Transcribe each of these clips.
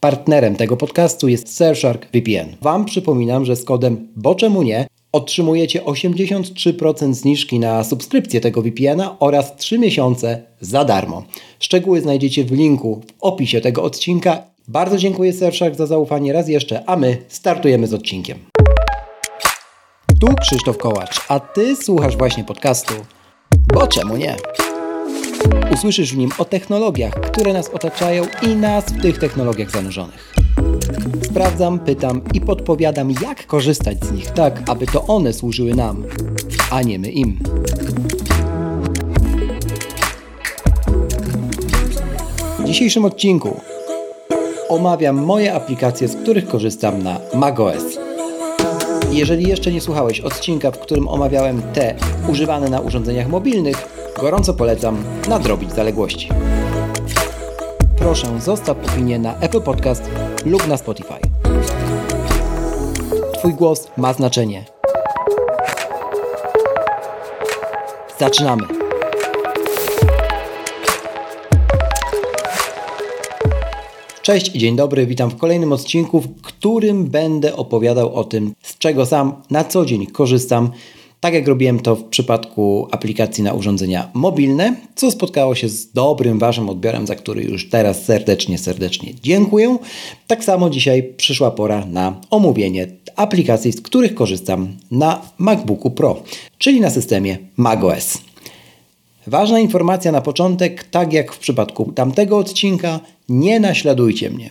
Partnerem tego podcastu jest Surfshark VPN. Wam przypominam, że z kodem BOCZEMU NIE otrzymujecie 83% zniżki na subskrypcję tego VPN-a oraz 3 miesiące za darmo. Szczegóły znajdziecie w linku w opisie tego odcinka. Bardzo dziękuję Surfshark za zaufanie raz jeszcze, a my startujemy z odcinkiem. Tu Krzysztof Kołacz, a Ty słuchasz właśnie podcastu Bo czemu nie? Usłyszysz w nim o technologiach, które nas otaczają i nas w tych technologiach zanurzonych. Sprawdzam, pytam i podpowiadam, jak korzystać z nich tak, aby to one służyły nam, a nie my im. W dzisiejszym odcinku omawiam moje aplikacje, z których korzystam na macOS. Jeżeli jeszcze nie słuchałeś odcinka, w którym omawiałem te używane na urządzeniach mobilnych, gorąco polecam nadrobić zaległości. Proszę zostaw opinię na Apple Podcast lub na Spotify. Twój głos ma znaczenie. Zaczynamy! Cześć i dzień dobry, witam w kolejnym odcinku, w którym będę opowiadał o tym, z czego sam na co dzień korzystam. Tak jak robiłem to w przypadku aplikacji na urządzenia mobilne, co spotkało się z dobrym Waszym odbiorem, za który już teraz serdecznie, serdecznie dziękuję. Tak samo dzisiaj przyszła pora na omówienie aplikacji, z których korzystam na MacBooku Pro, czyli na systemie macOS. Ważna informacja na początek, tak jak w przypadku tamtego odcinka, nie naśladujcie mnie.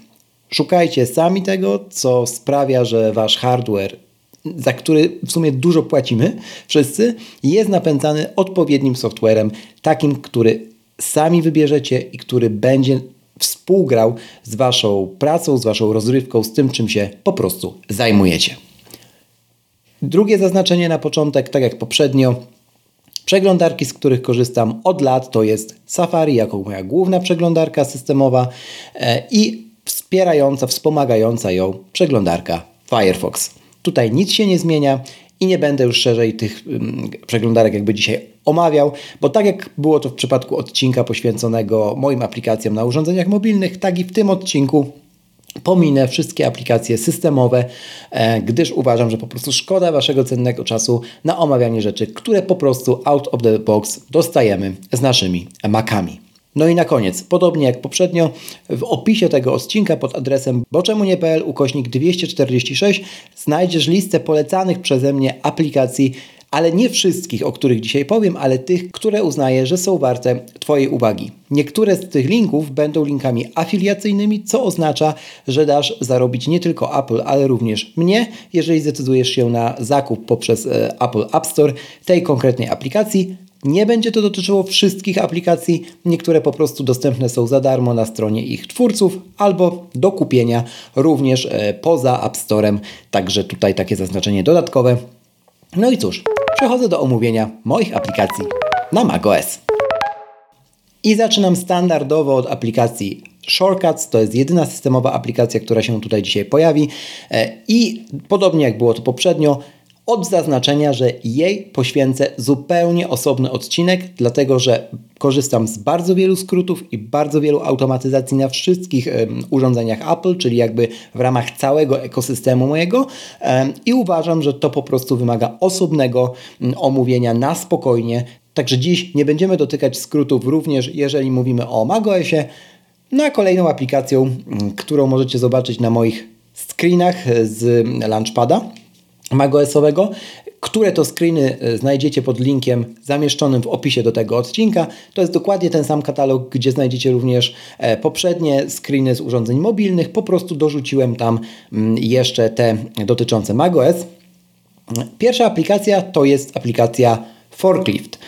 Szukajcie sami tego, co sprawia, że wasz hardware, za który w sumie dużo płacimy wszyscy, jest napędzany odpowiednim softwarem, takim, który sami wybierzecie i który będzie współgrał z waszą pracą, z waszą rozrywką, z tym, czym się po prostu zajmujecie. Drugie zaznaczenie na początek, tak jak poprzednio, Przeglądarki, z których korzystam od lat, to jest Safari jako moja główna przeglądarka systemowa e, i wspierająca, wspomagająca ją przeglądarka Firefox. Tutaj nic się nie zmienia i nie będę już szerzej tych przeglądarek jakby dzisiaj omawiał, bo tak jak było to w przypadku odcinka poświęconego moim aplikacjom na urządzeniach mobilnych, tak i w tym odcinku Pominę wszystkie aplikacje systemowe, e, gdyż uważam, że po prostu szkoda Waszego cennego czasu na omawianie rzeczy, które po prostu out of the box dostajemy z naszymi Macami. No i na koniec, podobnie jak poprzednio, w opisie tego odcinka pod adresem boczemunie.pl ukośnik 246 znajdziesz listę polecanych przeze mnie aplikacji ale nie wszystkich, o których dzisiaj powiem, ale tych, które uznaję, że są warte Twojej uwagi. Niektóre z tych linków będą linkami afiliacyjnymi, co oznacza, że dasz zarobić nie tylko Apple, ale również mnie, jeżeli zdecydujesz się na zakup poprzez e, Apple App Store tej konkretnej aplikacji. Nie będzie to dotyczyło wszystkich aplikacji, niektóre po prostu dostępne są za darmo na stronie ich twórców albo do kupienia również e, poza App Storem, także tutaj takie zaznaczenie dodatkowe. No i cóż, przechodzę do omówienia moich aplikacji na macOS. I zaczynam standardowo od aplikacji Shortcuts. To jest jedyna systemowa aplikacja, która się tutaj dzisiaj pojawi. E, I podobnie jak było to poprzednio, od zaznaczenia, że jej poświęcę zupełnie osobny odcinek, dlatego że korzystam z bardzo wielu skrótów i bardzo wielu automatyzacji na wszystkich um, urządzeniach Apple, czyli jakby w ramach całego ekosystemu mojego um, i uważam, że to po prostu wymaga osobnego um, omówienia na spokojnie. Także dziś nie będziemy dotykać skrótów również jeżeli mówimy o macOSie, no a kolejną aplikacją, którą możecie zobaczyć na moich screenach z Launchpada macOSowego, które to screeny e, znajdziecie pod linkiem zamieszczonym w opisie do tego odcinka. To jest dokładnie ten sam katalog, gdzie znajdziecie również e, poprzednie screeny z urządzeń mobilnych. Po prostu dorzuciłem tam mm, jeszcze te dotyczące macOS. Pierwsza aplikacja to jest aplikacja Forklift.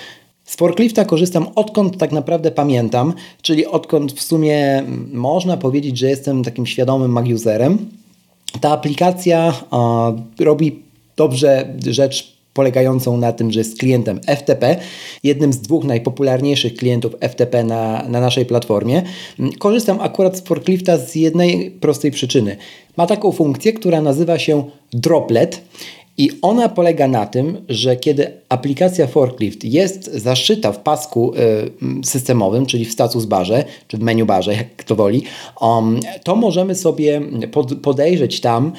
Z Forklifta korzystam odkąd tak naprawdę pamiętam, czyli odkąd w sumie mm, można powiedzieć, że jestem takim świadomym Mac userem. Ta aplikacja robi dobrze rzecz polegającą na tym, że jest klientem FTP, jednym z dwóch najpopularniejszych klientów FTP na, na naszej platformie. Korzystam akurat z Forklifta z jednej prostej przyczyny. Ma taką funkcję, która nazywa się Droplet I ona polega na tym, że kiedy aplikacja Forklift jest zaszyta w pasku y, systemowym, czyli w status barze, czy w menu barze, jak kto woli, um, to możemy sobie pod, podejrzeć tam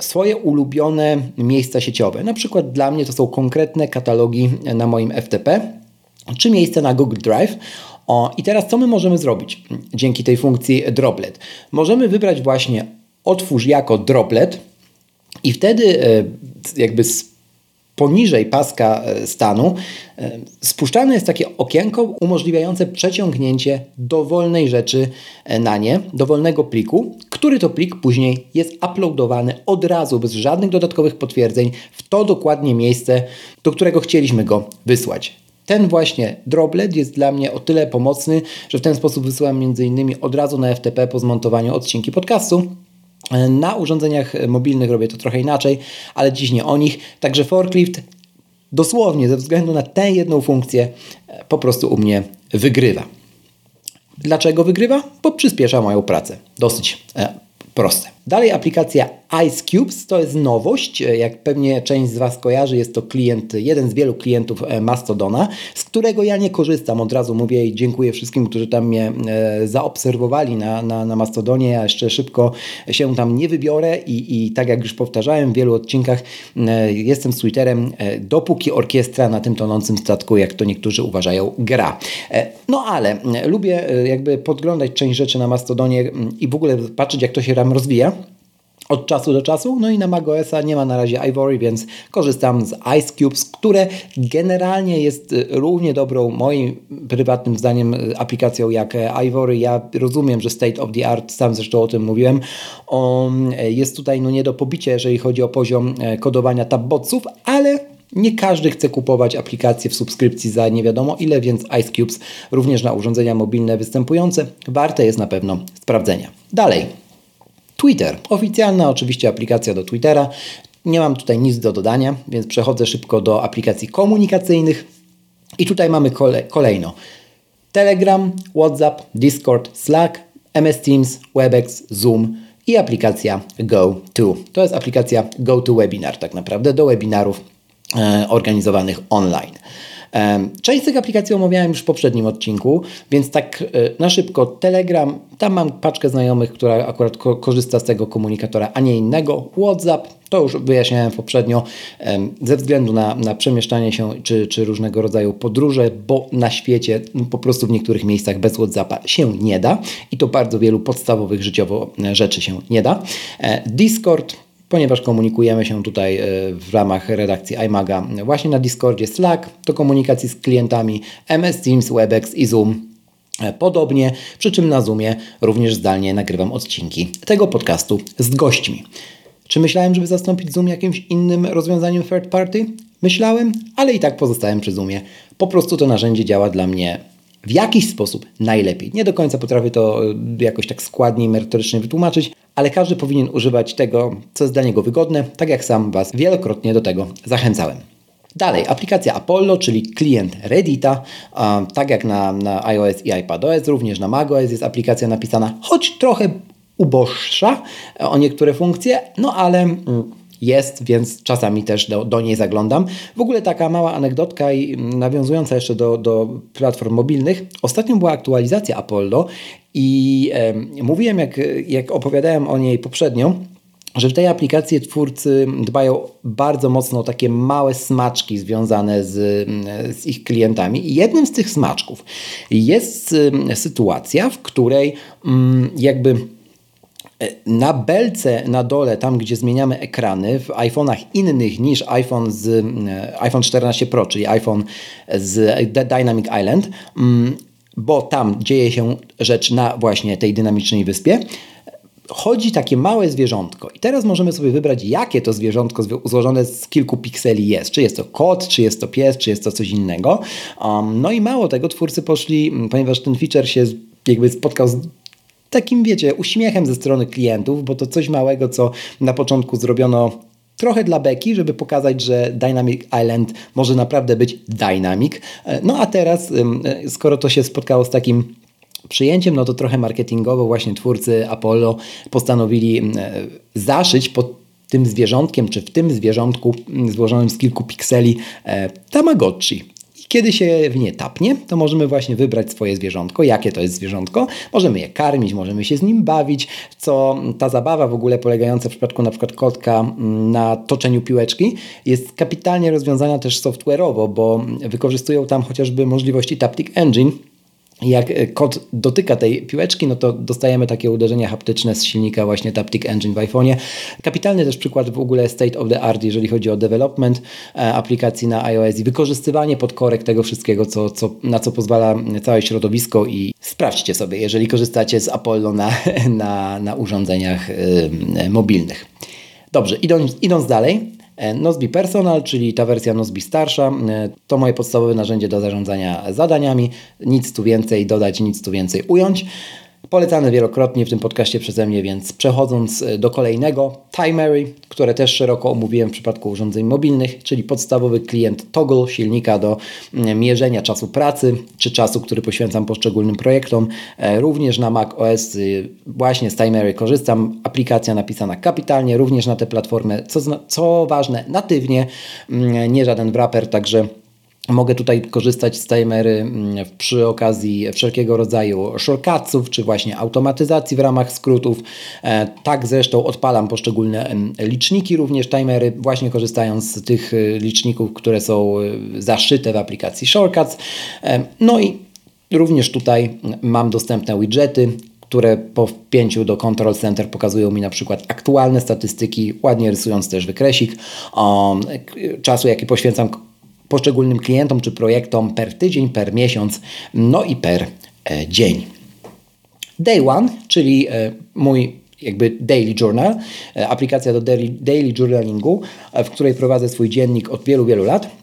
swoje ulubione miejsca sieciowe. Na przykład dla mnie to są konkretne katalogi na moim FTP, czy miejsce na Google Drive. I teraz co my możemy zrobić dzięki tej funkcji droplet? Możemy wybrać właśnie otwórz jako droplet i wtedy e, jakby poniżej paska e, stanu e, spuszczane jest takie okienko umożliwiające przeciągnięcie dowolnej rzeczy na nie, dowolnego pliku, który to plik później jest uploadowany od razu, bez żadnych dodatkowych potwierdzeń, w to dokładnie miejsce, do którego chcieliśmy go wysłać. Ten właśnie droplet jest dla mnie o tyle pomocny, że w ten sposób wysyłam m.in. od razu na FTP po zmontowaniu odcinki podcastu. Na urządzeniach mobilnych robię to trochę inaczej, ale dziś nie o nich. Także forklift dosłownie ze względu na tę jedną funkcję po prostu u mnie wygrywa. Dlaczego wygrywa? Bo przyspiesza moją pracę. Dosyć e, proste. Dalej aplikacja Ice Cubes to jest nowość. Jak pewnie część z Was kojarzy, jest to klient, jeden z wielu klientów e, Mastodona, z którego ja nie korzystam. Od razu mówię i dziękuję wszystkim, którzy tam mnie e, zaobserwowali na, na, na Mastodonie. Ja jeszcze szybko się tam nie wybiorę i, i tak jak już powtarzałem w wielu odcinkach, e, jestem z Twitterem, dopóki orkiestra na tym tonącym statku, jak to niektórzy uważają, gra. No ale lubię jakby podglądać część rzeczy na Mastodonie i w ogóle patrzeć, jak to się tam rozwija od czasu do czasu. No i na macOSa nie ma na razie Ivory, więc korzystam z Ice Cubes, które generalnie jest y, równie dobrą, moim prywatnym zdaniem, y, aplikacją jak Ivory. Ja rozumiem, że state of the art, sam zresztą o tym mówiłem, on y, jest tutaj no nie do pobicia, jeżeli chodzi o poziom kodowania tabbotsów, ale nie każdy chce kupować aplikacje w subskrypcji za nie wiadomo ile, więc Ice Cubes również na urządzenia mobilne występujące warte jest na pewno sprawdzenia. Dalej. Twitter. Oficjalna oczywiście aplikacja do Twittera. Nie mam tutaj nic do dodania, więc przechodzę szybko do aplikacji komunikacyjnych. I tutaj mamy kole kolejno Telegram, WhatsApp, Discord, Slack, MS Teams, WebEx, Zoom i aplikacja GoTo. To jest aplikacja GoToWebinar tak naprawdę do webinarów e, organizowanych online. Część z tych aplikacji omawiałem już w poprzednim odcinku, więc tak e, na szybko Telegram, tam mam paczkę znajomych, która akurat korzysta z tego komunikatora, a nie innego. WhatsApp, to już wyjaśniałem poprzednio, ze względu na, na przemieszczanie się czy, czy różnego rodzaju podróże, bo na świecie po prostu w niektórych miejscach bez WhatsAppa się nie da i to bardzo wielu podstawowych życiowo e, rzeczy się nie da. E, Discord, ponieważ komunikujemy się tutaj e, w ramach redakcji iMaga właśnie na Discordzie Slack do komunikacji z klientami MS Teams, Webex i Zoom. E, podobnie, przy czym na Zoomie również zdalnie nagrywam odcinki tego podcastu z gośćmi. Czy myślałem, żeby zastąpić Zoom jakimś innym rozwiązaniem third party? Myślałem, ale i tak pozostałem przy Zoomie. Po prostu to narzędzie działa dla mnie w jakiś sposób najlepiej. Nie do końca potrafię to e, jakoś tak składnie i merytorycznie wytłumaczyć, ale każdy powinien używać tego, co jest dla niego wygodne, tak jak sam Was wielokrotnie do tego zachęcałem. Dalej, aplikacja Apollo, czyli klient Reddita, tak jak na, na iOS i iPadOS, również na macOS jest aplikacja napisana, choć trochę uboższa o niektóre funkcje, no ale mm, jest, więc czasami też do, do niej zaglądam. W ogóle taka mała anegdotka i nawiązująca jeszcze do, do platform mobilnych. Ostatnio była aktualizacja Apollo i e, mówiłem, jak, jak opowiadałem o niej poprzednio, że w tej aplikacji twórcy dbają bardzo mocno o takie małe smaczki związane z, z, ich klientami. I jednym z tych smaczków jest sytuacja, w której mm, jakby na belce na dole, tam gdzie zmieniamy ekrany, w iPhone'ach innych niż iPhone, z, e, iPhone 14 Pro, czyli iPhone z Dynamic Island, mm, bo tam dzieje się rzecz na właśnie tej dynamicznej wyspie, chodzi takie małe zwierzątko. I teraz możemy sobie wybrać, jakie to zwierzątko złożone z kilku pikseli jest. Czy jest to kot, czy jest to pies, czy jest to coś innego. Um, no i mało tego, twórcy poszli, ponieważ ten feature się jakby spotkał z takim, wiecie, uśmiechem ze strony klientów, bo to coś małego, co na początku zrobiono trochę dla beki, żeby pokazać, że Dynamic Island może naprawdę być dynamic. E, no a teraz, e, skoro to się spotkało z takim przyjęciem, no to trochę marketingowo właśnie twórcy Apollo postanowili zaszyć pod tym zwierzątkiem, czy w tym zwierzątku złożonym z kilku pikseli Tamagotchi. Kiedy się w nie tapnie, to możemy właśnie wybrać swoje zwierzątko, jakie to jest zwierzątko. Możemy je karmić, możemy się z nim bawić, co ta zabawa w ogóle polegająca w przypadku na przykład kotka mm, na toczeniu piłeczki jest kapitalnie rozwiązana też software'owo, bo wykorzystują tam chociażby możliwości Taptic Engine, jak e, kod dotyka tej piłeczki, no to dostajemy takie uderzenia haptyczne z silnika właśnie Taptic Engine w iPhone'ie. Kapitalny też przykład w ogóle state of the art, jeżeli chodzi o development e, aplikacji na iOS i wykorzystywanie podkorek tego wszystkiego, co, co, na co pozwala całe środowisko i sprawdźcie sobie, jeżeli korzystacie z Apollo na, na, na urządzeniach mobilnych. Dobrze, idąc, idąc dalej, E, Nozbi Personal, czyli ta wersja Nozbi starsza, e, to moje podstawowe narzędzie do zarządzania zadaniami. Nic tu więcej dodać, nic tu więcej ująć. Polecane wielokrotnie w tym podcaście przeze mnie, więc przechodząc e, do kolejnego, Timery, które też szeroko omówiłem w przypadku urządzeń mobilnych, czyli podstawowy klient Toggle silnika do mm, mierzenia czasu pracy, czy czasu, który poświęcam poszczególnym projektom. E, również na Mac OS y, właśnie z Timery korzystam. Aplikacja napisana kapitalnie, również na tę platformę, co, co ważne, natywnie, mm, nie żaden wrapper, także Mogę tutaj korzystać z timery mm, przy okazji wszelkiego rodzaju shortcutsów, czy właśnie automatyzacji w ramach skrótów. E, tak zresztą odpalam poszczególne liczniki, również timery, właśnie korzystając z tych e, liczników, które są e, zaszyte w aplikacji Shortcuts. No i również tutaj mam dostępne widgety, które po wpięciu do Control Center pokazują mi na przykład aktualne statystyki, ładnie rysując też wykresik um, czasu, jaki poświęcam poszczególnym klientom czy projektom per tydzień, per miesiąc, no i per e, dzień. Day One, czyli e, mój jakby daily journal, e, aplikacja do daily, daily journalingu, w której prowadzę swój dziennik od wielu, wielu lat.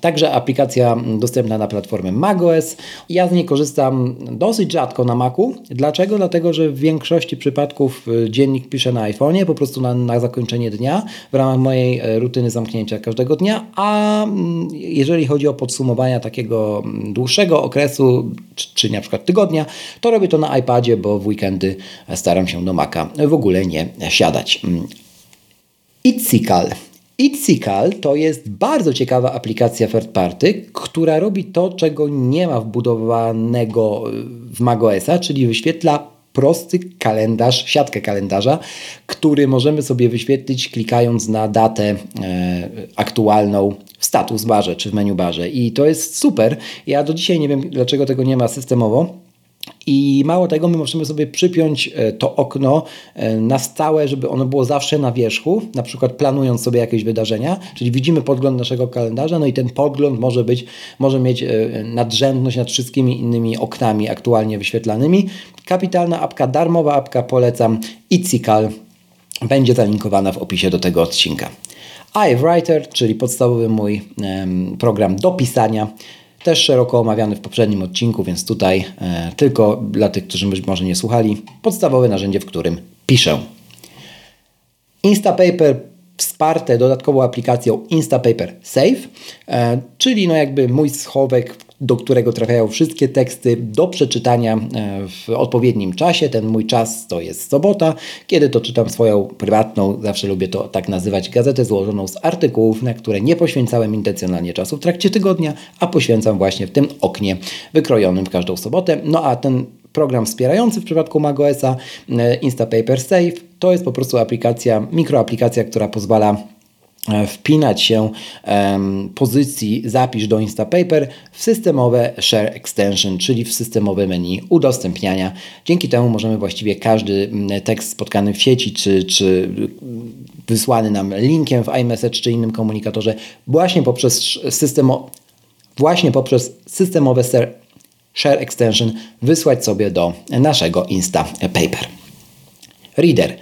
Także aplikacja dostępna na platformie macOS. Ja z niej korzystam dosyć rzadko na Macu. Dlaczego? Dlatego, że w większości przypadków y, dziennik piszę na iPhone'ie, po prostu na, na zakończenie dnia, w ramach mojej e, rutyny zamknięcia każdego dnia, a mm, jeżeli chodzi o podsumowania takiego mm, dłuższego okresu, czy, czy na przykład tygodnia, to robię to na iPadzie, bo w weekendy staram się do Maca w ogóle nie siadać. Mm. Itzical to jest bardzo ciekawa aplikacja third party, która robi to, czego nie ma wbudowanego w macOSa, czyli wyświetla prosty kalendarz, siatkę kalendarza, który możemy sobie wyświetlić klikając na datę e, aktualną w status barze czy w menu barze. I to jest super. Ja do dzisiaj nie wiem, dlaczego tego nie ma systemowo i mało tego, my możemy sobie przypiąć e, to okno e, na stałe, żeby ono było zawsze na wierzchu, na przykład planując sobie jakieś wydarzenia, czyli widzimy podgląd naszego kalendarza, no i ten podgląd może być, może mieć e, nadrzędność nad wszystkimi innymi oknami aktualnie wyświetlanymi. Kapitalna apka, darmowa apka, polecam. Itzical będzie zalinkowana w opisie do tego odcinka. iWriter, czyli podstawowy mój program do pisania też szeroko omawiany w poprzednim odcinku, więc tutaj e, tylko dla tych, którzy być może nie słuchali, podstawowe narzędzie, w którym piszę. Instapaper wsparte dodatkową aplikacją Instapaper Save, e, czyli no jakby mój schowek, do którego trafiają wszystkie teksty do przeczytania e, w odpowiednim czasie. Ten mój czas to jest sobota, kiedy to czytam swoją prywatną, zawsze lubię to tak nazywać, gazetę złożoną z artykułów, na które nie poświęcałem intencjonalnie czasu w trakcie tygodnia, a poświęcam właśnie w tym oknie wykrojonym w każdą sobotę. No a ten program wspierający w przypadku macOSa e, Instapaper Save to jest po prostu aplikacja, mikroaplikacja, która pozwala wpinać się pozycji zapisz do Instapaper w systemowe Share Extension, czyli w systemowe menu udostępniania. Dzięki temu możemy właściwie każdy tekst spotkany w sieci, czy, czy wysłany nam linkiem w iMessage czy innym komunikatorze właśnie poprzez systemo, właśnie poprzez systemowe Share Extension wysłać sobie do naszego Instapaper. Reader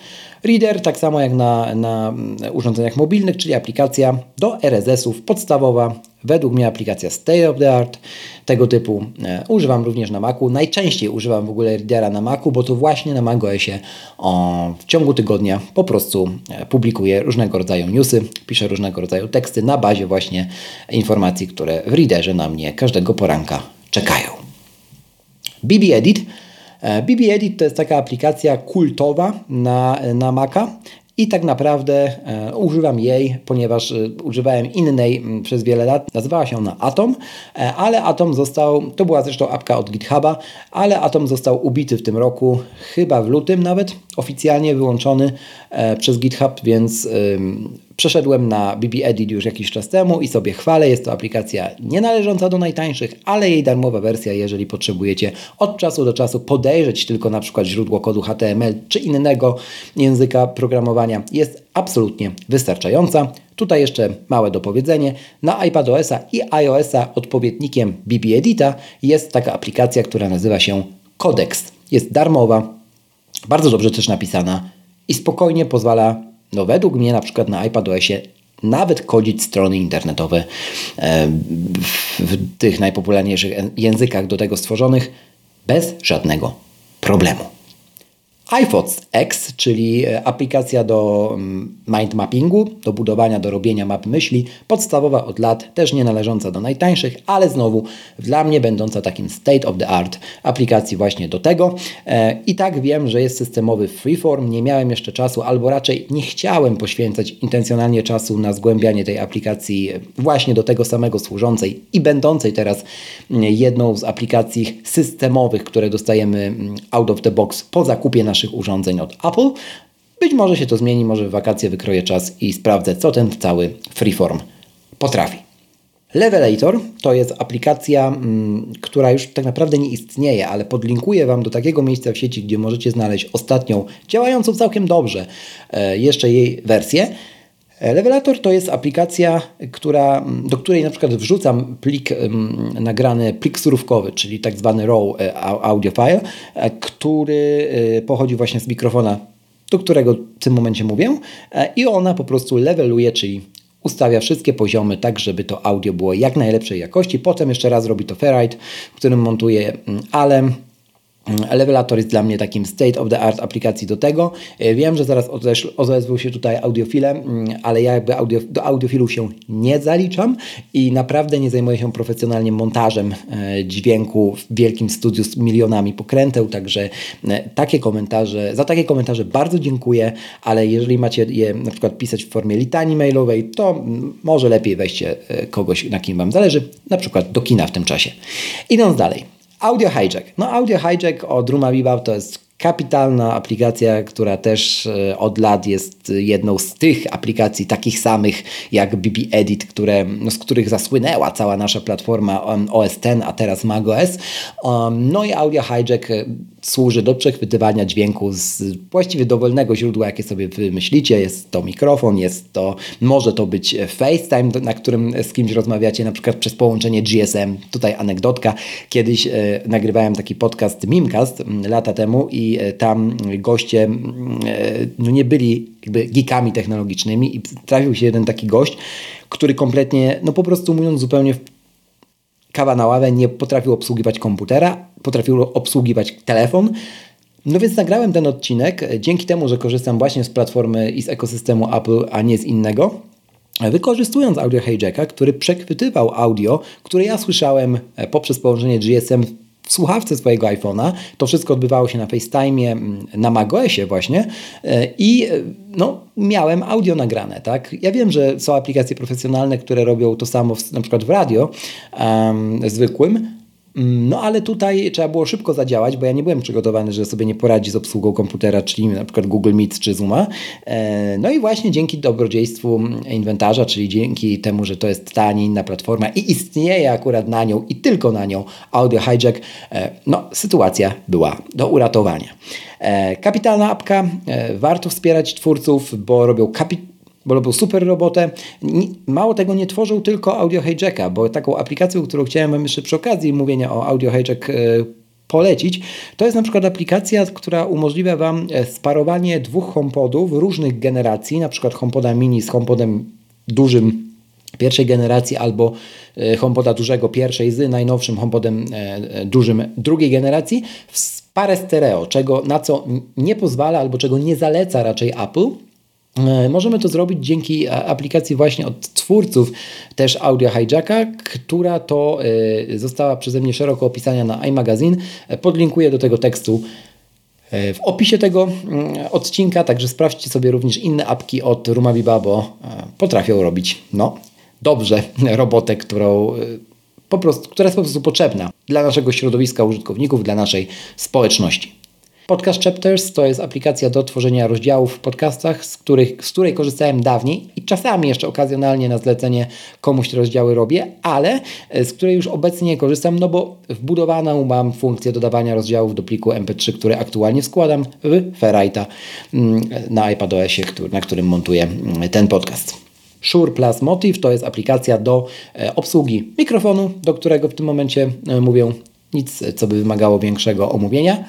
Reader, tak samo jak na, na urządzeniach mobilnych, czyli aplikacja do RSS-ów podstawowa, według mnie aplikacja state of the art tego typu. E, używam również na Macu. Najczęściej używam w ogóle Readera na Macu, bo to właśnie na macOSie o, w ciągu tygodnia po prostu e, publikuję różnego rodzaju newsy, piszę różnego rodzaju teksty na bazie właśnie informacji, które w Readerze na mnie każdego poranka czekają. BB Edit BB Edit to jest taka aplikacja kultowa na, na Maca i tak naprawdę e, używam jej, ponieważ e, używałem innej m, przez wiele lat. Nazywała się ona Atom, e, ale Atom został, to była zresztą apka od GitHuba, ale Atom został ubity w tym roku, chyba w lutym nawet, oficjalnie wyłączony e, przez GitHub, więc Przeszedłem na BB Edit już jakiś czas temu i sobie chwalę. Jest to aplikacja nie należąca do najtańszych, ale jej darmowa wersja, jeżeli potrzebujecie od czasu do czasu podejrzeć tylko na przykład źródło kodu HTML czy innego języka programowania, jest absolutnie wystarczająca. Tutaj jeszcze małe dopowiedzenie. Na iPadOS-a i iOS-a odpowiednikiem BB Edita jest taka aplikacja, która nazywa się Codex. Jest darmowa, bardzo dobrze też napisana i spokojnie pozwala no według mnie na przykład na iPadOSie nawet kodzić strony internetowe e, w tych najpopularniejszych językach do tego stworzonych bez żadnego problemu iPhones X, czyli e, aplikacja do mm, mind mappingu, do budowania, do robienia map myśli, podstawowa od lat, też nie należąca do najtańszych, ale znowu dla mnie będąca takim state of the art aplikacji właśnie do tego. E, I tak wiem, że jest systemowy freeform, nie miałem jeszcze czasu, albo raczej nie chciałem poświęcać intencjonalnie czasu na zgłębianie tej aplikacji właśnie do tego samego służącej i będącej teraz mm, jedną z aplikacji systemowych, które dostajemy mm, out of the box po zakupie naszych naszych urządzeń od Apple. Być może się to zmieni, może w wakacje wykroję czas i sprawdzę, co ten cały freeform potrafi. Levelator to jest aplikacja, mm, która już tak naprawdę nie istnieje, ale podlinkuję Wam do takiego miejsca w sieci, gdzie możecie znaleźć ostatnią, działającą całkiem dobrze, e, jeszcze jej wersję. E, Levelator to jest aplikacja, która, do której na przykład wrzucam plik nagrany, plik surówkowy, czyli tak zwany RAW e, audio file, e, który pochodzi właśnie z mikrofona, do którego w tym momencie mówię i ona po prostu leveluje, czyli ustawia wszystkie poziomy tak, żeby to audio było jak najlepszej jakości. Potem jeszcze raz robi to Ferrite, w którym montuje mm, Ale Levelator jest dla mnie takim state of the art aplikacji do tego. E, wiem, że zaraz odezwą się tutaj audiofile, mm, ale ja jakby audio, do audiofilów się nie zaliczam i naprawdę nie zajmuję się profesjonalnie montażem e, dźwięku w wielkim studiu z milionami pokręteł, także e, takie komentarze, za takie komentarze bardzo dziękuję, ale jeżeli macie je na przykład pisać w formie litanii mailowej, to mm, może lepiej weźcie kogoś, na kim Wam zależy, na przykład do kina w tym czasie. Idąc dalej. Audio Hijack. No Audio Hijack od Ruma Bebop to jest kapitalna aplikacja, która też e, od lat jest jedną z tych aplikacji takich samych jak BB Edit, które, no, z których zasłynęła cała nasza platforma OS X, a teraz macOS. Um, no i Audio Hijack e, służy do przechwytywania dźwięku z właściwie dowolnego źródła, jakie sobie wymyślicie. Jest to mikrofon, jest to, może to być FaceTime, na którym z kimś rozmawiacie, na przykład przez połączenie GSM. Tutaj anegdotka. Kiedyś e, nagrywałem taki podcast Mimcast lata temu i e, tam goście e, no nie byli jakby geekami technologicznymi i trafił się jeden taki gość, który kompletnie, no po prostu mówiąc zupełnie kawa na ławę, nie potrafił obsługiwać komputera, potrafił obsługiwać telefon. No więc nagrałem ten odcinek dzięki temu, że korzystam właśnie z platformy i z ekosystemu Apple, a nie z innego. Wykorzystując audio hijacka, który przechwytywał audio, które ja słyszałem e, poprzez połączenie GSM w słuchawce swojego iPhone'a. To wszystko odbywało się na FaceTime, mm, na macOSie właśnie e, i e, no, miałem audio nagrane, tak? Ja wiem, że są aplikacje profesjonalne, które robią to samo w, na przykład w radio um, zwykłym, no ale tutaj trzeba było szybko zadziałać, bo ja nie byłem przygotowany, że sobie nie poradzi z obsługą komputera, czyli na przykład Google Meet czy Zooma. E, no i właśnie dzięki dobrodziejstwu inwentarza, czyli dzięki temu, że to jest ta, nie inna platforma i istnieje akurat na nią i tylko na nią Audio Hijack, e, no sytuacja była do uratowania. E, kapitalna apka, warto wspierać twórców, bo robią kapitalne bo robił super robotę. Mało tego, nie tworzył tylko Audio Hijacka, bo taką aplikacją, którą chciałem jeszcze przy okazji mówienia o Audio Hijack e, polecić, to jest na przykład aplikacja, która umożliwia Wam e, sparowanie dwóch HomePodów różnych generacji, na przykład HomePoda mini z HomePodem dużym pierwszej generacji albo e, HomePoda dużego pierwszej z najnowszym HomePodem dużym drugiej generacji w parę stereo, czego, na co nie pozwala albo czego nie zaleca raczej Apple, możemy to zrobić dzięki aplikacji właśnie od twórców też Audio Hijacka, która to e, została przeze mnie szeroko opisana na iMagazine. E, podlinkuję do tego tekstu w opisie tego mm, odcinka, także sprawdźcie sobie również inne apki od Rumabiba, bo potrafią robić no, dobrze robotę, którą po prostu, która jest po prostu potrzebna dla naszego środowiska użytkowników, dla naszej społeczności. Podcast Chapters to jest aplikacja do tworzenia rozdziałów w podcastach, z, których, z której korzystałem dawniej i czasami jeszcze okazjonalnie na zlecenie komuś te rozdziały robię, ale e, z której już obecnie korzystam, no bo wbudowaną mam funkcję dodawania rozdziałów do pliku MP3, który aktualnie składam w Ferrite'a mm, na iPadOSie, na którym montuję mm, ten podcast. Shure Plus Motive to jest aplikacja do e, obsługi mikrofonu, do którego w tym momencie e, mówię nic, co by wymagało większego omówienia.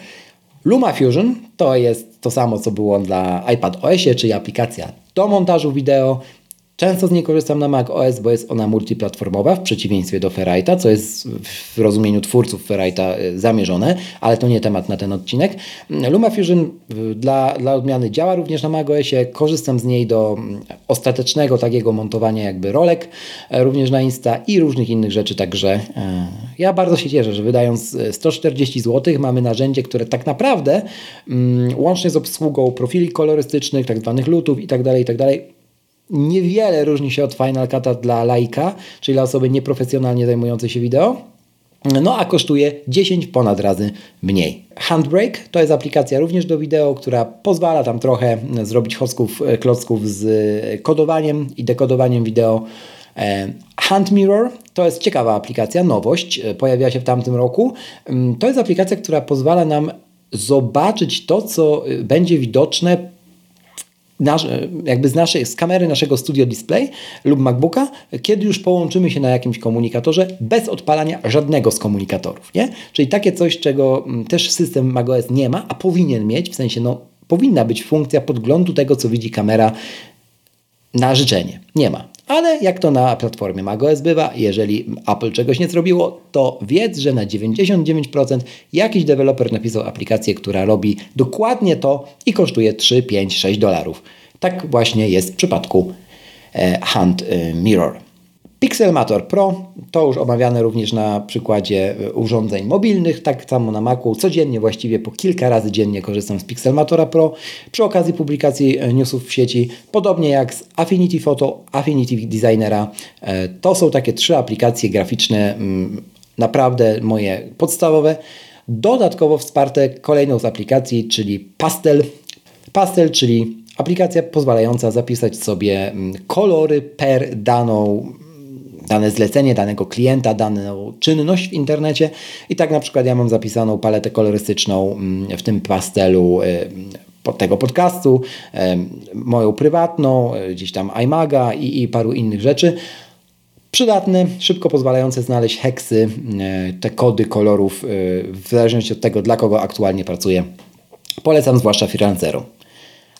LumaFusion to jest to samo, co było dla iPad OS, czyli aplikacja do montażu wideo, Często z niej korzystam na Mac OS, bo jest ona multiplatformowa w przeciwieństwie do Ferrite'a, co jest w rozumieniu twórców Ferrite'a e, zamierzone, ale to nie temat na ten odcinek. LumaFusion e, dla, dla odmiany działa również na Mac OSie. Korzystam z niej do mm, ostatecznego takiego montowania jakby rolek, e, również na Insta i różnych innych rzeczy, także ja bardzo się cieszę, że wydając 140 zł mamy narzędzie, które tak naprawdę mm, łącznie z obsługą profili kolorystycznych, tak zwanych lutów i tak niewiele różni się od Final Cut'a dla laika, czyli dla osoby nieprofesjonalnie zajmującej się wideo. No a kosztuje 10 ponad razy mniej. Handbrake to jest aplikacja również do wideo, która pozwala tam trochę zrobić hosków, e, klocków z kodowaniem i dekodowaniem wideo. E, Hand Mirror to jest ciekawa aplikacja, nowość, e, pojawiła się w tamtym roku. Mm, to jest aplikacja, która pozwala nam zobaczyć to, co będzie widoczne nasz, jakby z, naszej, z kamery naszego Studio Display lub MacBooka, kiedy już połączymy się na jakimś komunikatorze bez odpalania żadnego z komunikatorów. Nie? Czyli takie coś, czego mm, też system macOS nie ma, a powinien mieć, w sensie no, powinna być funkcja podglądu tego, co widzi kamera na życzenie. Nie ma. Ale jak to na platformie macOS bywa, jeżeli Apple czegoś nie zrobiło, to wiedz, że na 99% jakiś deweloper napisał aplikację, która robi dokładnie to i kosztuje 3, 5, 6 dolarów. Tak właśnie jest w przypadku e, Hand e, Mirror. Pixelmator Pro to już omawiane również na przykładzie e, urządzeń mobilnych, tak samo na Macu. Codziennie właściwie po kilka razy dziennie korzystam z Pixelmatora Pro przy okazji publikacji e, newsów w sieci, podobnie jak z Affinity Photo, Affinity Designera. E, to są takie trzy aplikacje graficzne, mm, naprawdę moje podstawowe. Dodatkowo wsparte kolejną z aplikacji, czyli Pastel. Pastel, czyli aplikacja pozwalająca zapisać sobie mm, kolory per daną dane zlecenie danego klienta, daną czynność w internecie i tak na przykład ja mam zapisaną paletę kolorystyczną mm, w tym pastelu y, tego podcastu, y, moją prywatną, y, gdzieś tam iMaga i, i paru innych rzeczy. Przydatne, szybko pozwalające znaleźć heksy, te kody kolorów w zależności od tego, dla kogo aktualnie pracuję. Polecam zwłaszcza freelancerom.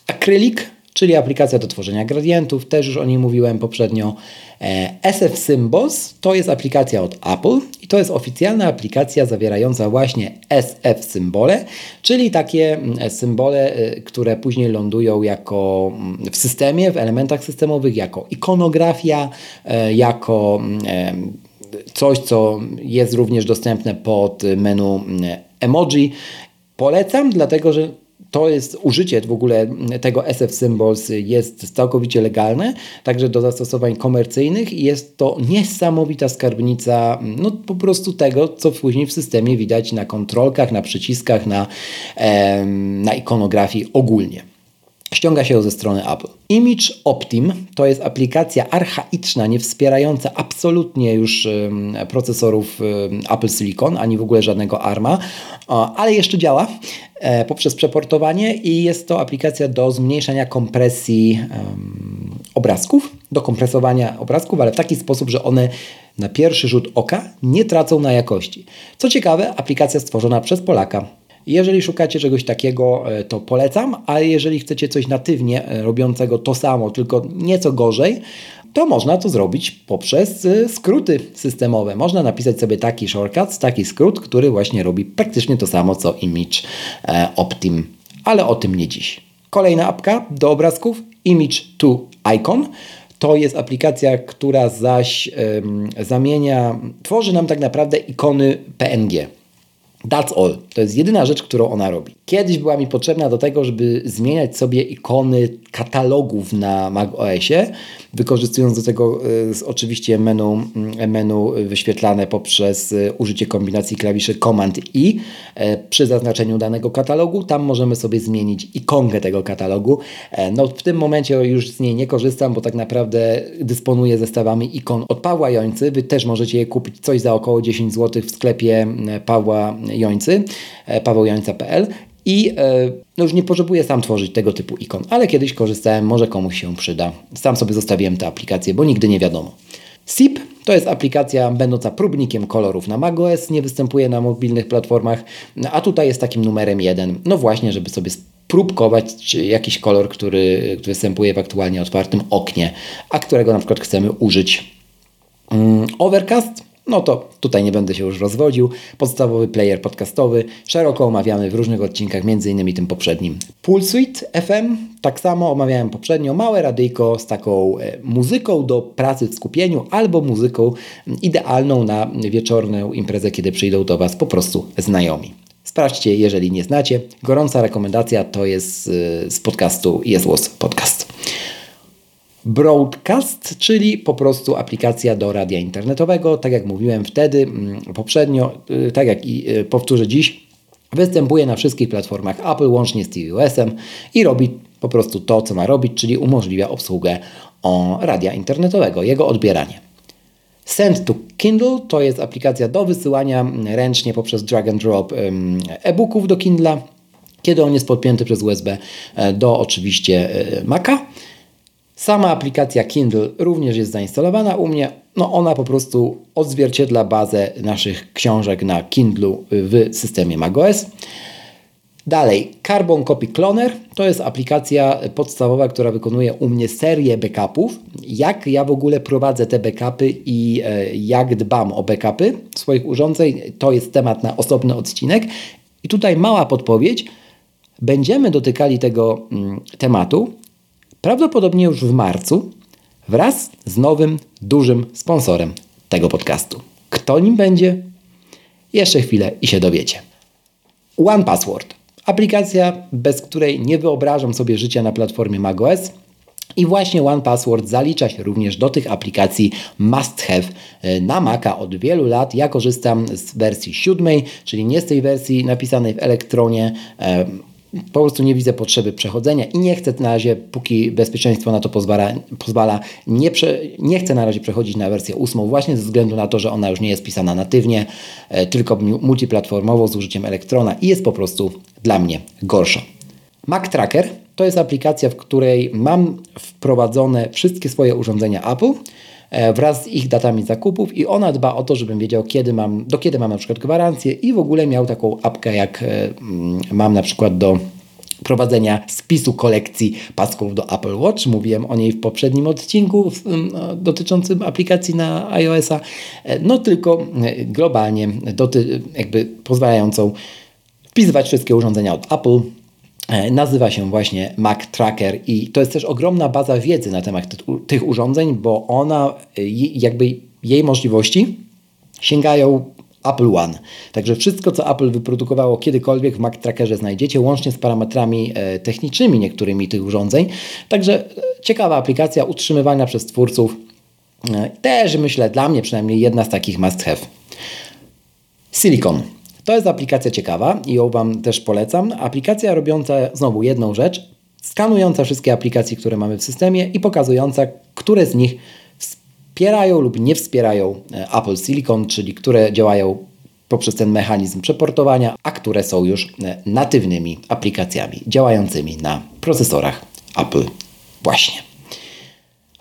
Akrylik czyli aplikacja do tworzenia gradientów, też już o niej mówiłem poprzednio. E, SF Symbols to jest aplikacja od Apple i to jest oficjalna aplikacja zawierająca właśnie SF symbole, czyli takie mm, symbole, e, które później lądują jako mm, w systemie, w elementach systemowych, jako ikonografia, e, jako mm, coś, co jest również dostępne pod menu emoji. Polecam, dlatego że to jest użycie w ogóle tego SF Symbols jest całkowicie legalne, także do zastosowań komercyjnych jest to niesamowita skarbnica no po prostu tego, co później w systemie widać na kontrolkach, na przyciskach, na, na ikonografii ogólnie. Ściąga się ją ze strony Apple. Image Optim to jest aplikacja archaiczna, nie wspierająca absolutnie już procesorów Apple Silicon, ani w ogóle żadnego ARMA, ale jeszcze działa e, poprzez przeportowanie i jest to aplikacja do zmniejszania kompresji obrazków, do kompresowania obrazków, ale w taki sposób, że one na pierwszy rzut oka nie tracą na jakości. Co ciekawe, aplikacja stworzona przez Polaka. Jeżeli szukacie czegoś takiego, e, to polecam, ale jeżeli chcecie coś natywnie e, robiącego to samo, tylko nieco gorzej, to można to zrobić poprzez e, skróty systemowe. Można napisać sobie taki shortcut, taki skrót, który właśnie robi praktycznie to samo co Image Optim, ale o tym nie dziś. Kolejna apka do obrazków Image to Icon. To jest aplikacja, która zaś um, zamienia, tworzy nam tak naprawdę ikony PNG. That's all. To jest jedyna rzecz, którą ona robi. Kiedyś była mi potrzebna do tego, żeby zmieniać sobie ikony katalogów na macOSie, wykorzystując do tego y, oczywiście menu, y, menu wyświetlane poprzez y, użycie kombinacji klawiszy Command i przy zaznaczeniu danego katalogu. Tam możemy sobie zmienić ikonkę tego katalogu. No, w tym momencie już z niej nie korzystam, bo tak naprawdę dysponuję zestawami ikon od Pawła Jońcy. Wy też możecie je kupić coś za około 10 zł w sklepie Pawła Jońcy, pawełjońca.pl i e, no już nie potrzebuję sam tworzyć tego typu ikon, ale kiedyś korzystałem, może komuś się przyda. Sam sobie zostawiłem tę aplikację, bo nigdy nie wiadomo. SIP to jest aplikacja będąca próbnikiem kolorów na macOS, nie występuje na mobilnych platformach, a tutaj jest takim numerem jeden. No właśnie, żeby sobie próbkować jakiś kolor, który, który występuje w aktualnie otwartym oknie, a którego na przykład chcemy użyć. Mm, Overcast no to tutaj nie będę się już rozwodził. Podstawowy player podcastowy, szeroko omawiamy w różnych odcinkach, innymi tym poprzednim. Suite FM, tak samo omawiałem poprzednio, małe radyjko z taką e, muzyką do pracy w skupieniu albo muzyką idealną na wieczorną imprezę, kiedy przyjdą do Was po prostu znajomi. Sprawdźcie, jeżeli nie znacie. Gorąca rekomendacja to jest e, z podcastu Jest Podcast. Broadcast, czyli po prostu aplikacja do radia internetowego. Tak jak mówiłem wtedy, mm, poprzednio, y, tak jak i y, powtórzę dziś, występuje na wszystkich platformach Apple łącznie z tvOS-em i robi po prostu to, co ma robić, czyli umożliwia obsługę radia internetowego, jego odbieranie. Send to Kindle to jest aplikacja do wysyłania ręcznie poprzez drag and drop e-booków do Kindla, kiedy on jest podpięty przez USB e, do oczywiście e, Maca. Sama aplikacja Kindle również jest zainstalowana u mnie. No ona po prostu odzwierciedla bazę naszych książek na Kindle w systemie macOS. Dalej, Carbon Copy Cloner to jest aplikacja podstawowa, która wykonuje u mnie serię backupów. Jak ja w ogóle prowadzę te backupy i e, jak dbam o backupy swoich urządzeń, to jest temat na osobny odcinek. I tutaj mała podpowiedź. Będziemy dotykali tego mm, tematu prawdopodobnie już w marcu, wraz z nowym, dużym sponsorem tego podcastu. Kto nim będzie? Jeszcze chwilę i się dowiecie. One Password. Aplikacja, bez której nie wyobrażam sobie życia na platformie macOS. I właśnie One Password zalicza się również do tych aplikacji must have e, na Maca od wielu lat. Ja korzystam z wersji siódmej, czyli nie z tej wersji napisanej w elektronie po prostu nie widzę potrzeby przechodzenia i nie chcę na razie, póki bezpieczeństwo na to pozwala, pozwala nie, prze, nie chcę na razie przechodzić na wersję ósmą właśnie ze względu na to, że ona już nie jest pisana natywnie, e, tylko multiplatformowo z użyciem elektrona i jest po prostu dla mnie gorsza. Mac Tracker to jest aplikacja, w której mam wprowadzone wszystkie swoje urządzenia Apple, wraz z ich datami zakupów i ona dba o to, żebym wiedział, kiedy mam, do kiedy mam na przykład gwarancję i w ogóle miał taką apkę, jak e, mm, mam na przykład do prowadzenia spisu kolekcji pasków do Apple Watch. Mówiłem o niej w poprzednim odcinku dotyczącym aplikacji na iOS-a. E, no tylko globalnie doty, jakby pozwalającą wpisywać wszystkie urządzenia od Apple E, nazywa się właśnie Mac Tracker i to jest też ogromna baza wiedzy na temat tych urządzeń, bo ona, e, jakby jej możliwości sięgają Apple One. Także wszystko, co Apple wyprodukowało kiedykolwiek w Mac Trackerze znajdziecie, łącznie z parametrami e, technicznymi niektórymi tych urządzeń. Także ciekawa aplikacja utrzymywana przez twórców. Też myślę, dla mnie przynajmniej jedna z takich must have. Silicon. To jest aplikacja ciekawa i ją Wam też polecam. Aplikacja robiąca znowu jedną rzecz, skanująca wszystkie aplikacje, które mamy w systemie i pokazująca, które z nich wspierają lub nie wspierają e, Apple Silicon, czyli które działają poprzez ten mechanizm przeportowania, a które są już e, natywnymi aplikacjami działającymi na procesorach Apple właśnie.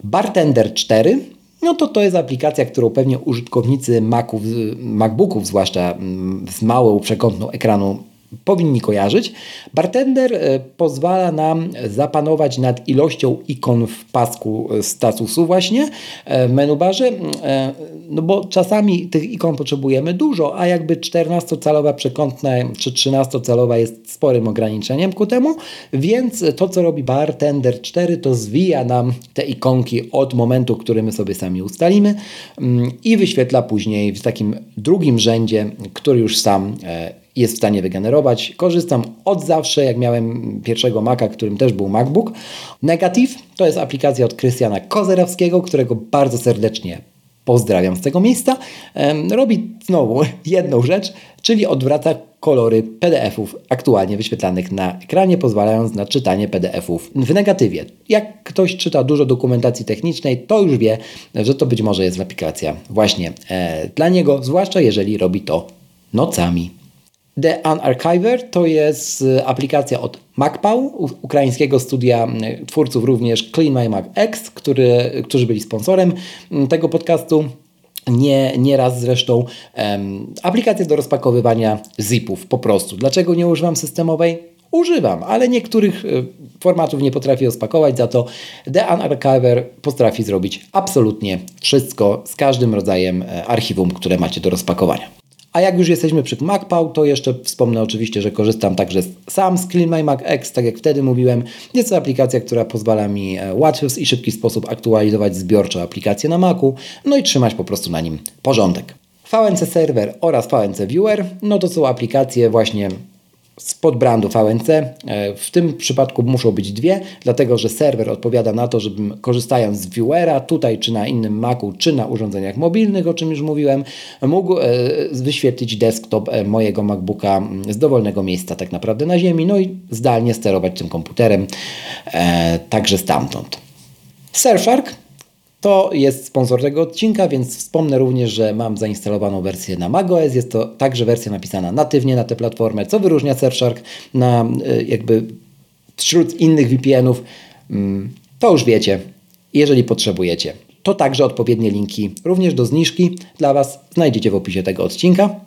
Bartender 4 no to to jest aplikacja, którą pewnie użytkownicy Maców, MacBooków, zwłaszcza mm, z małą przekątną ekranu, powinni kojarzyć. Bartender e, pozwala nam zapanować nad ilością ikon w pasku e, statusu właśnie e, w menu barze, no bo czasami tych ikon potrzebujemy dużo, a jakby 14-calowa przekątna czy 13-calowa jest sporym ograniczeniem ku temu, więc to co robi Bartender 4 to zwija nam te ikonki od momentu, który my sobie sami ustalimy i wyświetla później w takim drugim rzędzie, który już sam jest w stanie wygenerować. Korzystam od zawsze, jak miałem pierwszego Maca, którym też był MacBook. Negative to jest aplikacja od Krystiana Kozerowskiego, którego bardzo serdecznie pozdrawiam z tego miejsca. Robi znowu jedną rzecz, czyli odwraca kolory PDF-ów aktualnie wyświetlanych na ekranie, pozwalając na czytanie PDF-ów w negatywie. Jak ktoś czyta dużo dokumentacji technicznej, to już wie, że to być może jest aplikacja właśnie e, dla niego, zwłaszcza jeżeli robi to nocami. The Unarchiver to jest e, aplikacja od MacPow, ukraińskiego studia twórców również Clean My Mac X, który, którzy byli sponsorem tego podcastu. Nie, nie raz zresztą um, aplikacje do rozpakowywania zipów po prostu. Dlaczego nie używam systemowej? Używam, ale niektórych y, formatów nie potrafię rozpakować, za to The Unarchiver potrafi zrobić absolutnie wszystko z każdym rodzajem e, archiwum, które macie do rozpakowania. A jak już jesteśmy przy MacPow, to jeszcze wspomnę oczywiście, że korzystam także sam z Clean My Mac X, tak jak wtedy mówiłem. Jest to aplikacja, która pozwala mi e, łatwy i szybki sposób aktualizować zbiorczo aplikacje na Macu, no i trzymać po prostu na nim porządek. VNC Server oraz VNC Viewer, no to są aplikacje właśnie spod brandu VNC. E, w tym przypadku muszą być dwie, dlatego że serwer odpowiada na to, żebym korzystając z viewera, tutaj czy na innym Macu, czy na urządzeniach mobilnych, o czym już mówiłem, mógł e, wyświetlić desktop e, mojego MacBooka z dowolnego miejsca tak naprawdę na ziemi, no i zdalnie sterować tym komputerem także stamtąd. Surfshark to jest sponsor tego odcinka, więc wspomnę również, że mam zainstalowaną wersję na macOS. Jest to także wersja napisana natywnie na tę platformę, co wyróżnia Surfshark na e, jakby wśród innych VPN-ów. Mm, to już wiecie, jeżeli potrzebujecie. To także odpowiednie linki również do zniżki dla Was znajdziecie w opisie tego odcinka.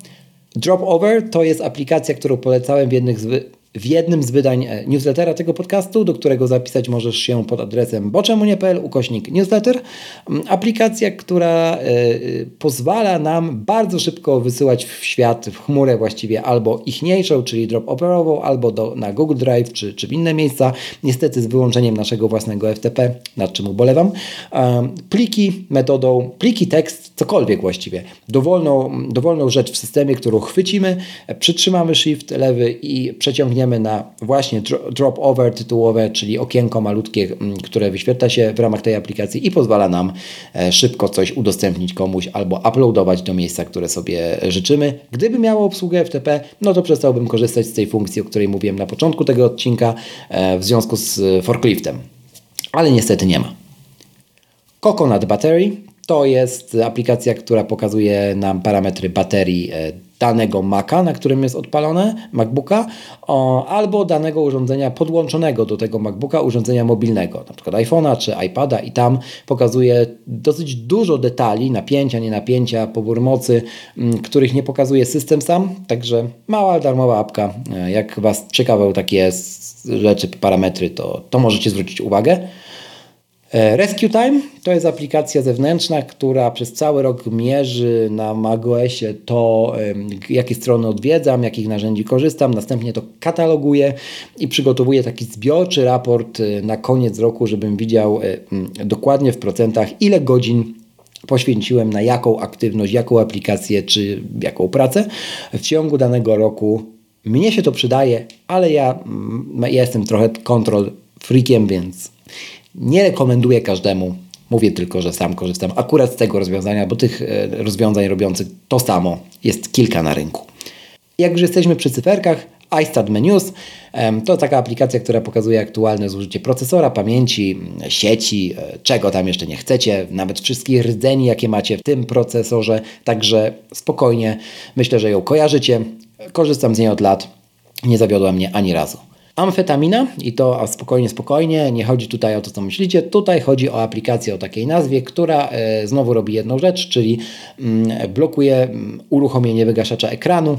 Dropover to jest aplikacja, którą polecałem w jednych z w jednym z wydań e, newslettera tego podcastu, do którego zapisać możesz się pod adresem boczemunie.pl ukośnik newsletter. Mm, aplikacja, która e, pozwala nam bardzo szybko wysyłać w świat, w chmurę właściwie albo ichniejszą, czyli drop operową, albo do, na Google Drive czy, czy w inne miejsca, niestety z wyłączeniem naszego własnego FTP, nad czym ubolewam. Pliki metodą, pliki tekst, cokolwiek właściwie, dowolną, dowolną rzecz w systemie, którą chwycimy, przytrzymamy shift lewy i przeciągniemy na właśnie drop over tytułowe, czyli okienko malutkie, które wyświetla się w ramach tej aplikacji i pozwala nam e, szybko coś udostępnić komuś albo uploadować do miejsca, które sobie życzymy. Gdyby miało obsługę FTP, no to przestałbym korzystać z tej funkcji, o której mówiłem na początku tego odcinka e, w związku z forkliftem. Ale niestety nie ma. Coconut Battery to jest aplikacja, która pokazuje nam parametry baterii e, danego Maca, na którym jest odpalone MacBooka, albo danego urządzenia podłączonego do tego MacBooka, urządzenia mobilnego, na przykład iPhone'a czy iPada i tam pokazuje dosyć dużo detali, napięcia, nienapięcia, pobór mocy, których nie pokazuje system sam, także mała darmowa apka. E, jak Was ciekawe takie rzeczy, parametry, to, to możecie zwrócić uwagę. E, Rescue Time to jest aplikacja zewnętrzna, która przez cały rok mierzy na macOSie to, jakie strony odwiedzam, jakich narzędzi korzystam, następnie to kataloguje i przygotowuje taki zbiorczy raport e, na koniec roku, żebym widział e, dokładnie w procentach, ile godzin poświęciłem na jaką aktywność, jaką aplikację czy jaką pracę w ciągu danego roku. Mnie się to przydaje, ale ja, ja jestem trochę kontrol freakiem, więc nie rekomenduję każdemu. Mówię tylko, że sam korzystam akurat z tego rozwiązania, bo tych e, rozwiązań robiących to samo jest kilka na rynku. Jak już jesteśmy przy cyferkach, iStat Menus to taka aplikacja, która pokazuje aktualne zużycie procesora, pamięci, sieci, e, czego tam jeszcze nie chcecie, nawet wszystkich rdzeni, jakie macie w tym procesorze. Także spokojnie, myślę, że ją kojarzycie. Korzystam z niej od lat, nie zawiodła mnie ani razu. Amfetamina i to spokojnie, spokojnie, nie chodzi tutaj o to, co myślicie, tutaj chodzi o aplikację o takiej nazwie, która e, znowu robi jedną rzecz, czyli mm, blokuje mm, uruchomienie wygaszacza ekranu,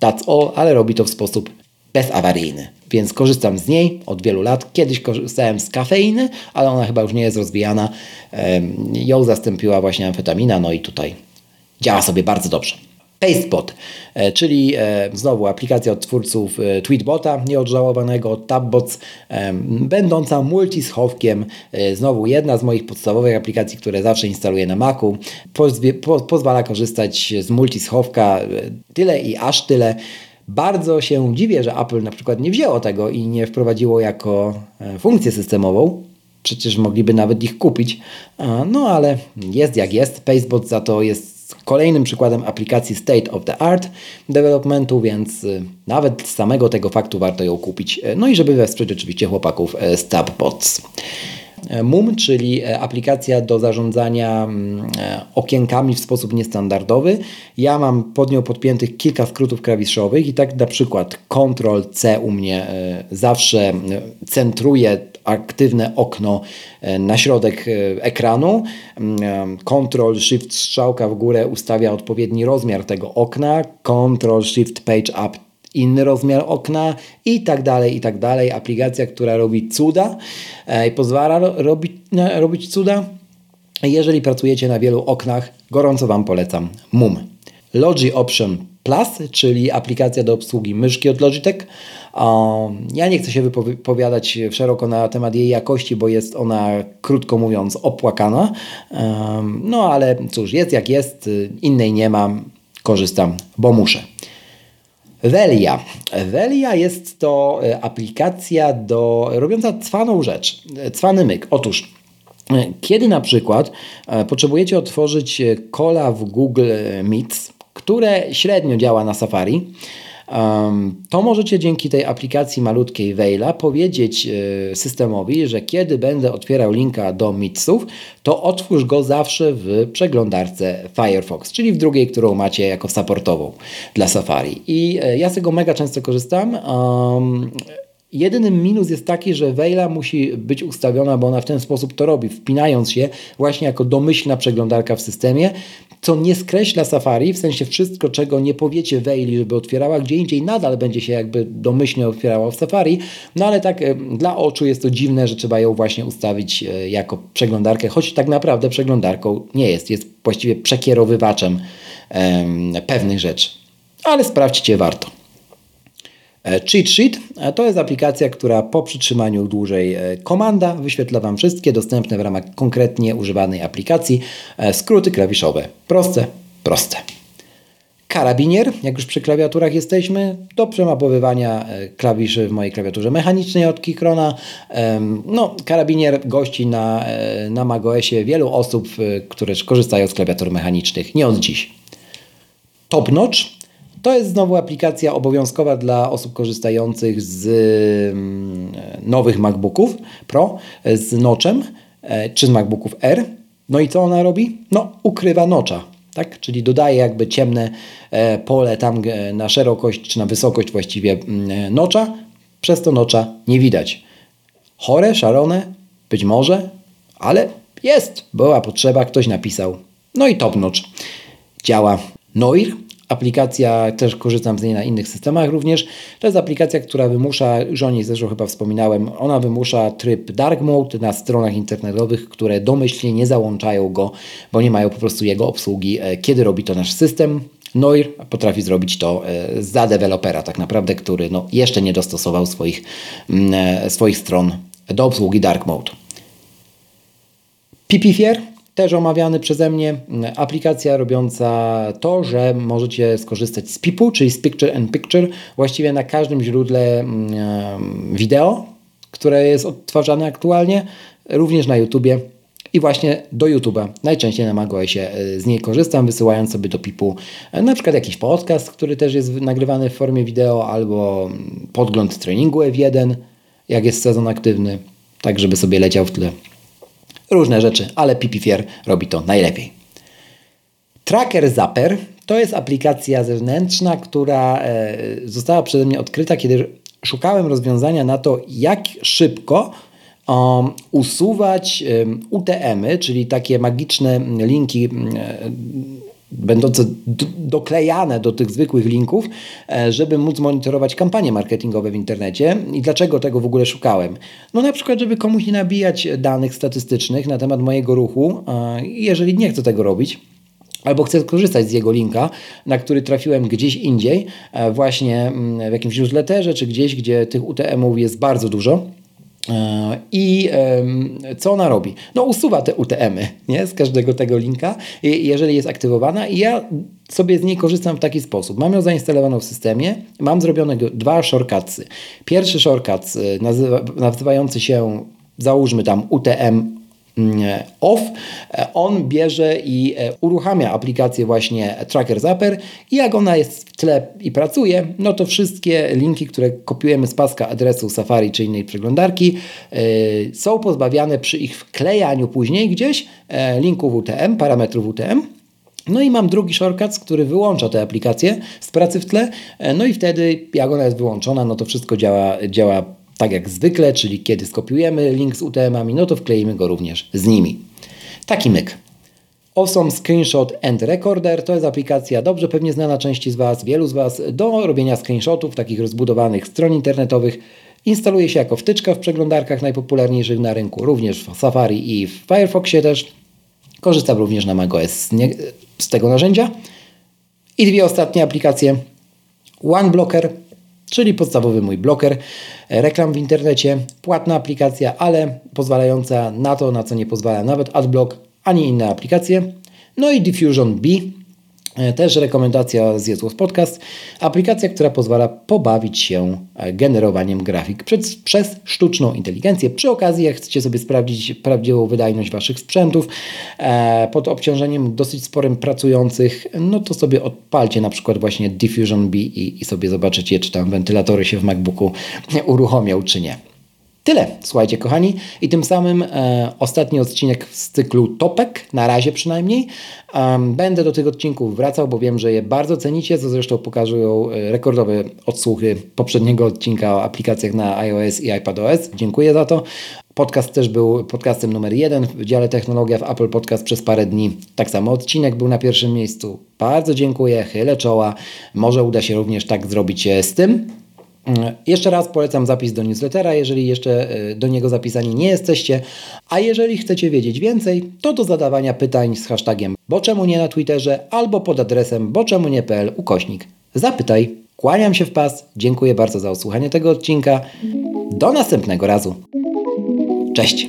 that's all, ale robi to w sposób bezawaryjny. Więc korzystam z niej od wielu lat. Kiedyś korzystałem z kafeiny, ale ona chyba już nie jest rozwijana. Ją zastąpiła właśnie amfetamina, no i tutaj działa sobie bardzo dobrze. Pastebot, e, czyli e, znowu aplikacja od twórców e, Tweetbota nieodżałowanego, Tabbots, będąca multischowkiem, znowu jedna z moich podstawowych aplikacji, które zawsze instaluję na Macu, pozwala korzystać z multischowka tyle i aż tyle, Bardzo się dziwię, że Apple na przykład nie wzięło tego i nie wprowadziło jako funkcję systemową. Przecież mogliby nawet ich kupić. No ale jest jak jest. Pacebot za to jest kolejnym przykładem aplikacji state of the art developmentu, więc y, nawet z samego tego faktu warto ją kupić. E, no i żeby wesprzeć oczywiście chłopaków z Tabbots. E, MUM, czyli e, aplikacja do zarządzania mm, e, okienkami w sposób niestandardowy. Ja mam pod nią podpiętych kilka skrótów klawiszowych i tak na przykład Ctrl C u mnie zawsze centruje aktywne okno na środek ekranu. Ctrl Shift strzałka w górę ustawia odpowiedni rozmiar tego okna. Ctrl Shift Page Up inny rozmiar okna i tak dalej, i tak dalej. Aplikacja, która robi cuda e, i pozwala robić, robić cuda. Jeżeli pracujecie na wielu oknach, gorąco Wam polecam MUM. Logi Option Plus, czyli aplikacja do obsługi myszki od Logitech. Ja nie chcę się wypowiadać szeroko na temat jej jakości, bo jest ona, krótko mówiąc, opłakana. No ale cóż, jest jak jest, innej nie mam, korzystam, bo muszę. Velia. Velia jest to e, aplikacja do, robiąca cwaną rzecz, e, cwany myk. Otóż e, kiedy na przykład potrzebujecie otworzyć kola w Google Meets, które średnio działa na Safari, to możecie dzięki tej aplikacji malutkiej Veila powiedzieć e, systemowi, że kiedy będę otwierał linka do Mitsów, to otwórz go zawsze w przeglądarce Firefox, czyli w drugiej, którą macie jako supportową dla Safari. I e, ja z tego mega często korzystam. Jedynym minus jest taki, że Veila musi być ustawiona, bo ona w ten sposób to robi, wpinając się właśnie jako domyślna przeglądarka w systemie, co nie skreśla Safari, w sensie wszystko, czego nie powiecie Veili, żeby otwierała gdzie indziej, nadal będzie się jakby domyślnie otwierała w Safari, no ale tak dla oczu jest to dziwne, że trzeba ją właśnie ustawić e, jako przeglądarkę, choć tak naprawdę przeglądarką nie jest, jest właściwie przekierowywaczem pewnych rzeczy. Ale sprawdźcie, warto. E, cheat Sheet e, to jest aplikacja, która po przytrzymaniu dłużej e, komanda wyświetla Wam wszystkie dostępne w ramach konkretnie używanej aplikacji skróty klawiszowe. Proste, proste. Karabinier, jak już przy klawiaturach jesteśmy, do przemapowywania klawiszy w mojej klawiaturze mechanicznej od Keychrona. No, karabinier gości na, na macOSie wielu osób, które korzystają z klawiatur mechanicznych nie od dziś. Top Notch to jest znowu aplikacja obowiązkowa dla osób korzystających z mm, nowych MacBooków Pro z nocem e, czy z MacBooków R. No i co ona robi? No, ukrywa nocza. Tak? Czyli dodaje jakby ciemne e, pole tam e, na szerokość czy na wysokość właściwie mm, nocza. Przez to nocza nie widać. Chore, szarone? Być może, ale jest. Była potrzeba, ktoś napisał. No i top notch. Działa. Noir Aplikacja, też korzystam z niej na innych systemach również. To jest aplikacja, która wymusza, już o niej zresztą chyba wspominałem, ona wymusza tryb dark mode na stronach internetowych, które domyślnie nie załączają go, bo nie mają po prostu jego obsługi, e, kiedy robi to nasz system. Noir potrafi zrobić to e, za dewelopera tak naprawdę, który no, jeszcze nie dostosował swoich, mm, e, swoich stron do obsługi dark mode. Pipifier też omawiany przeze mnie, aplikacja robiąca to, że możecie skorzystać z PIP-u, czyli z Picture and Picture, właściwie na każdym źródle wideo, które jest odtwarzane aktualnie, również na YouTubie i właśnie do YouTube'a. Najczęściej na macOSie e, z niej korzystam, wysyłając sobie do PIP-u e, na przykład jakiś podcast, który też jest nagrywany w formie wideo, albo podgląd treningu F1, jak jest sezon aktywny, tak żeby sobie leciał w tle różne rzeczy, ale Pipifier robi to najlepiej. Tracker Zapper to jest aplikacja zewnętrzna, która e, została przeze mnie odkryta, kiedy szukałem rozwiązania na to, jak szybko um, usuwać UTM-y, czyli takie magiczne linki um, będące doklejane do tych zwykłych linków, e, żeby móc monitorować kampanie marketingowe w internecie. I dlaczego tego w ogóle szukałem? No na przykład, żeby komuś nie nabijać danych statystycznych na temat mojego ruchu, jeżeli nie chcę tego robić, albo chcę korzystać z jego linka, na który trafiłem gdzieś indziej, e, właśnie mm, w jakimś newsletterze, czy gdzieś, gdzie tych UTM-ów jest bardzo dużo, I co ona robi? No usuwa te UTM-y nie? z każdego tego linka, jeżeli jest aktywowana i ja sobie z niej korzystam w taki sposób. Mam ją zainstalowaną w systemie, mam zrobione dwa shortcutsy. Pierwszy shortcut nazywa, nazywający się załóżmy tam UTM off, e, on bierze i e, uruchamia aplikację właśnie Tracker Zapper i jak ona jest w tle i pracuje, no to wszystkie linki, które kopiujemy z paska adresu Safari czy innej przeglądarki yy, są pozbawiane przy ich wklejaniu później gdzieś yy, linków UTM, parametrów UTM no i mam drugi shortcut, który wyłącza tę aplikację z pracy w tle. No i wtedy, jak ona jest wyłączona, no to wszystko działa, działa tak jak zwykle, czyli kiedy skopiujemy link z UTM-ami, no to wkleimy go również z nimi. Taki myk. Awesome Screenshot and Recorder to jest aplikacja dobrze pewnie znana części z Was, wielu z Was, do robienia screenshotów takich rozbudowanych stron internetowych. Instaluje się jako wtyczka w przeglądarkach najpopularniejszych na rynku, również w Safari i w Firefoxie też. Korzystam również na macOS z, tego narzędzia. I dwie ostatnie aplikacje. OneBlocker, czyli podstawowy mój bloker reklam w internecie. Płatna aplikacja, ale pozwalająca na to, na co nie pozwala nawet AdBlock ani inne aplikacje. No i Diffusion B, E, też rekomendacja z Jezus Podcast. Aplikacja, która pozwala pobawić się e, generowaniem grafik przez, przez, sztuczną inteligencję. Przy okazji, jak chcecie sobie sprawdzić prawdziwą wydajność Waszych sprzętów e, pod obciążeniem dosyć sporym pracujących, no to sobie odpalcie na przykład właśnie Diffusion B i, i sobie zobaczycie, czy tam wentylatory się w MacBooku uruchomią, czy nie. Tyle, słuchajcie kochani. I tym samym e, ostatni odcinek z cyklu Topek, na razie przynajmniej. Um, będę do tych odcinków wracał, bo wiem, że je bardzo cenicie, co zresztą pokazują e, rekordowe odsłuchy poprzedniego odcinka o aplikacjach na iOS i iPadOS. Dziękuję za to. Podcast też był podcastem numer jeden w dziale technologia w Apple Podcast przez parę dni. Tak samo odcinek był na pierwszym miejscu. Bardzo dziękuję, chylę czoła. Może uda się również tak zrobić e, z tym. Jeszcze raz polecam zapis do newslettera, jeżeli jeszcze e, do niego zapisani nie jesteście. A jeżeli chcecie wiedzieć więcej, to do zadawania pytań z hashtagiem bo czemu nie na Twitterze albo pod adresem boczemunie.pl ukośnik. Zapytaj. Kłaniam się w pas. Dziękuję bardzo za odsłuchanie tego odcinka. Do następnego razu. Cześć.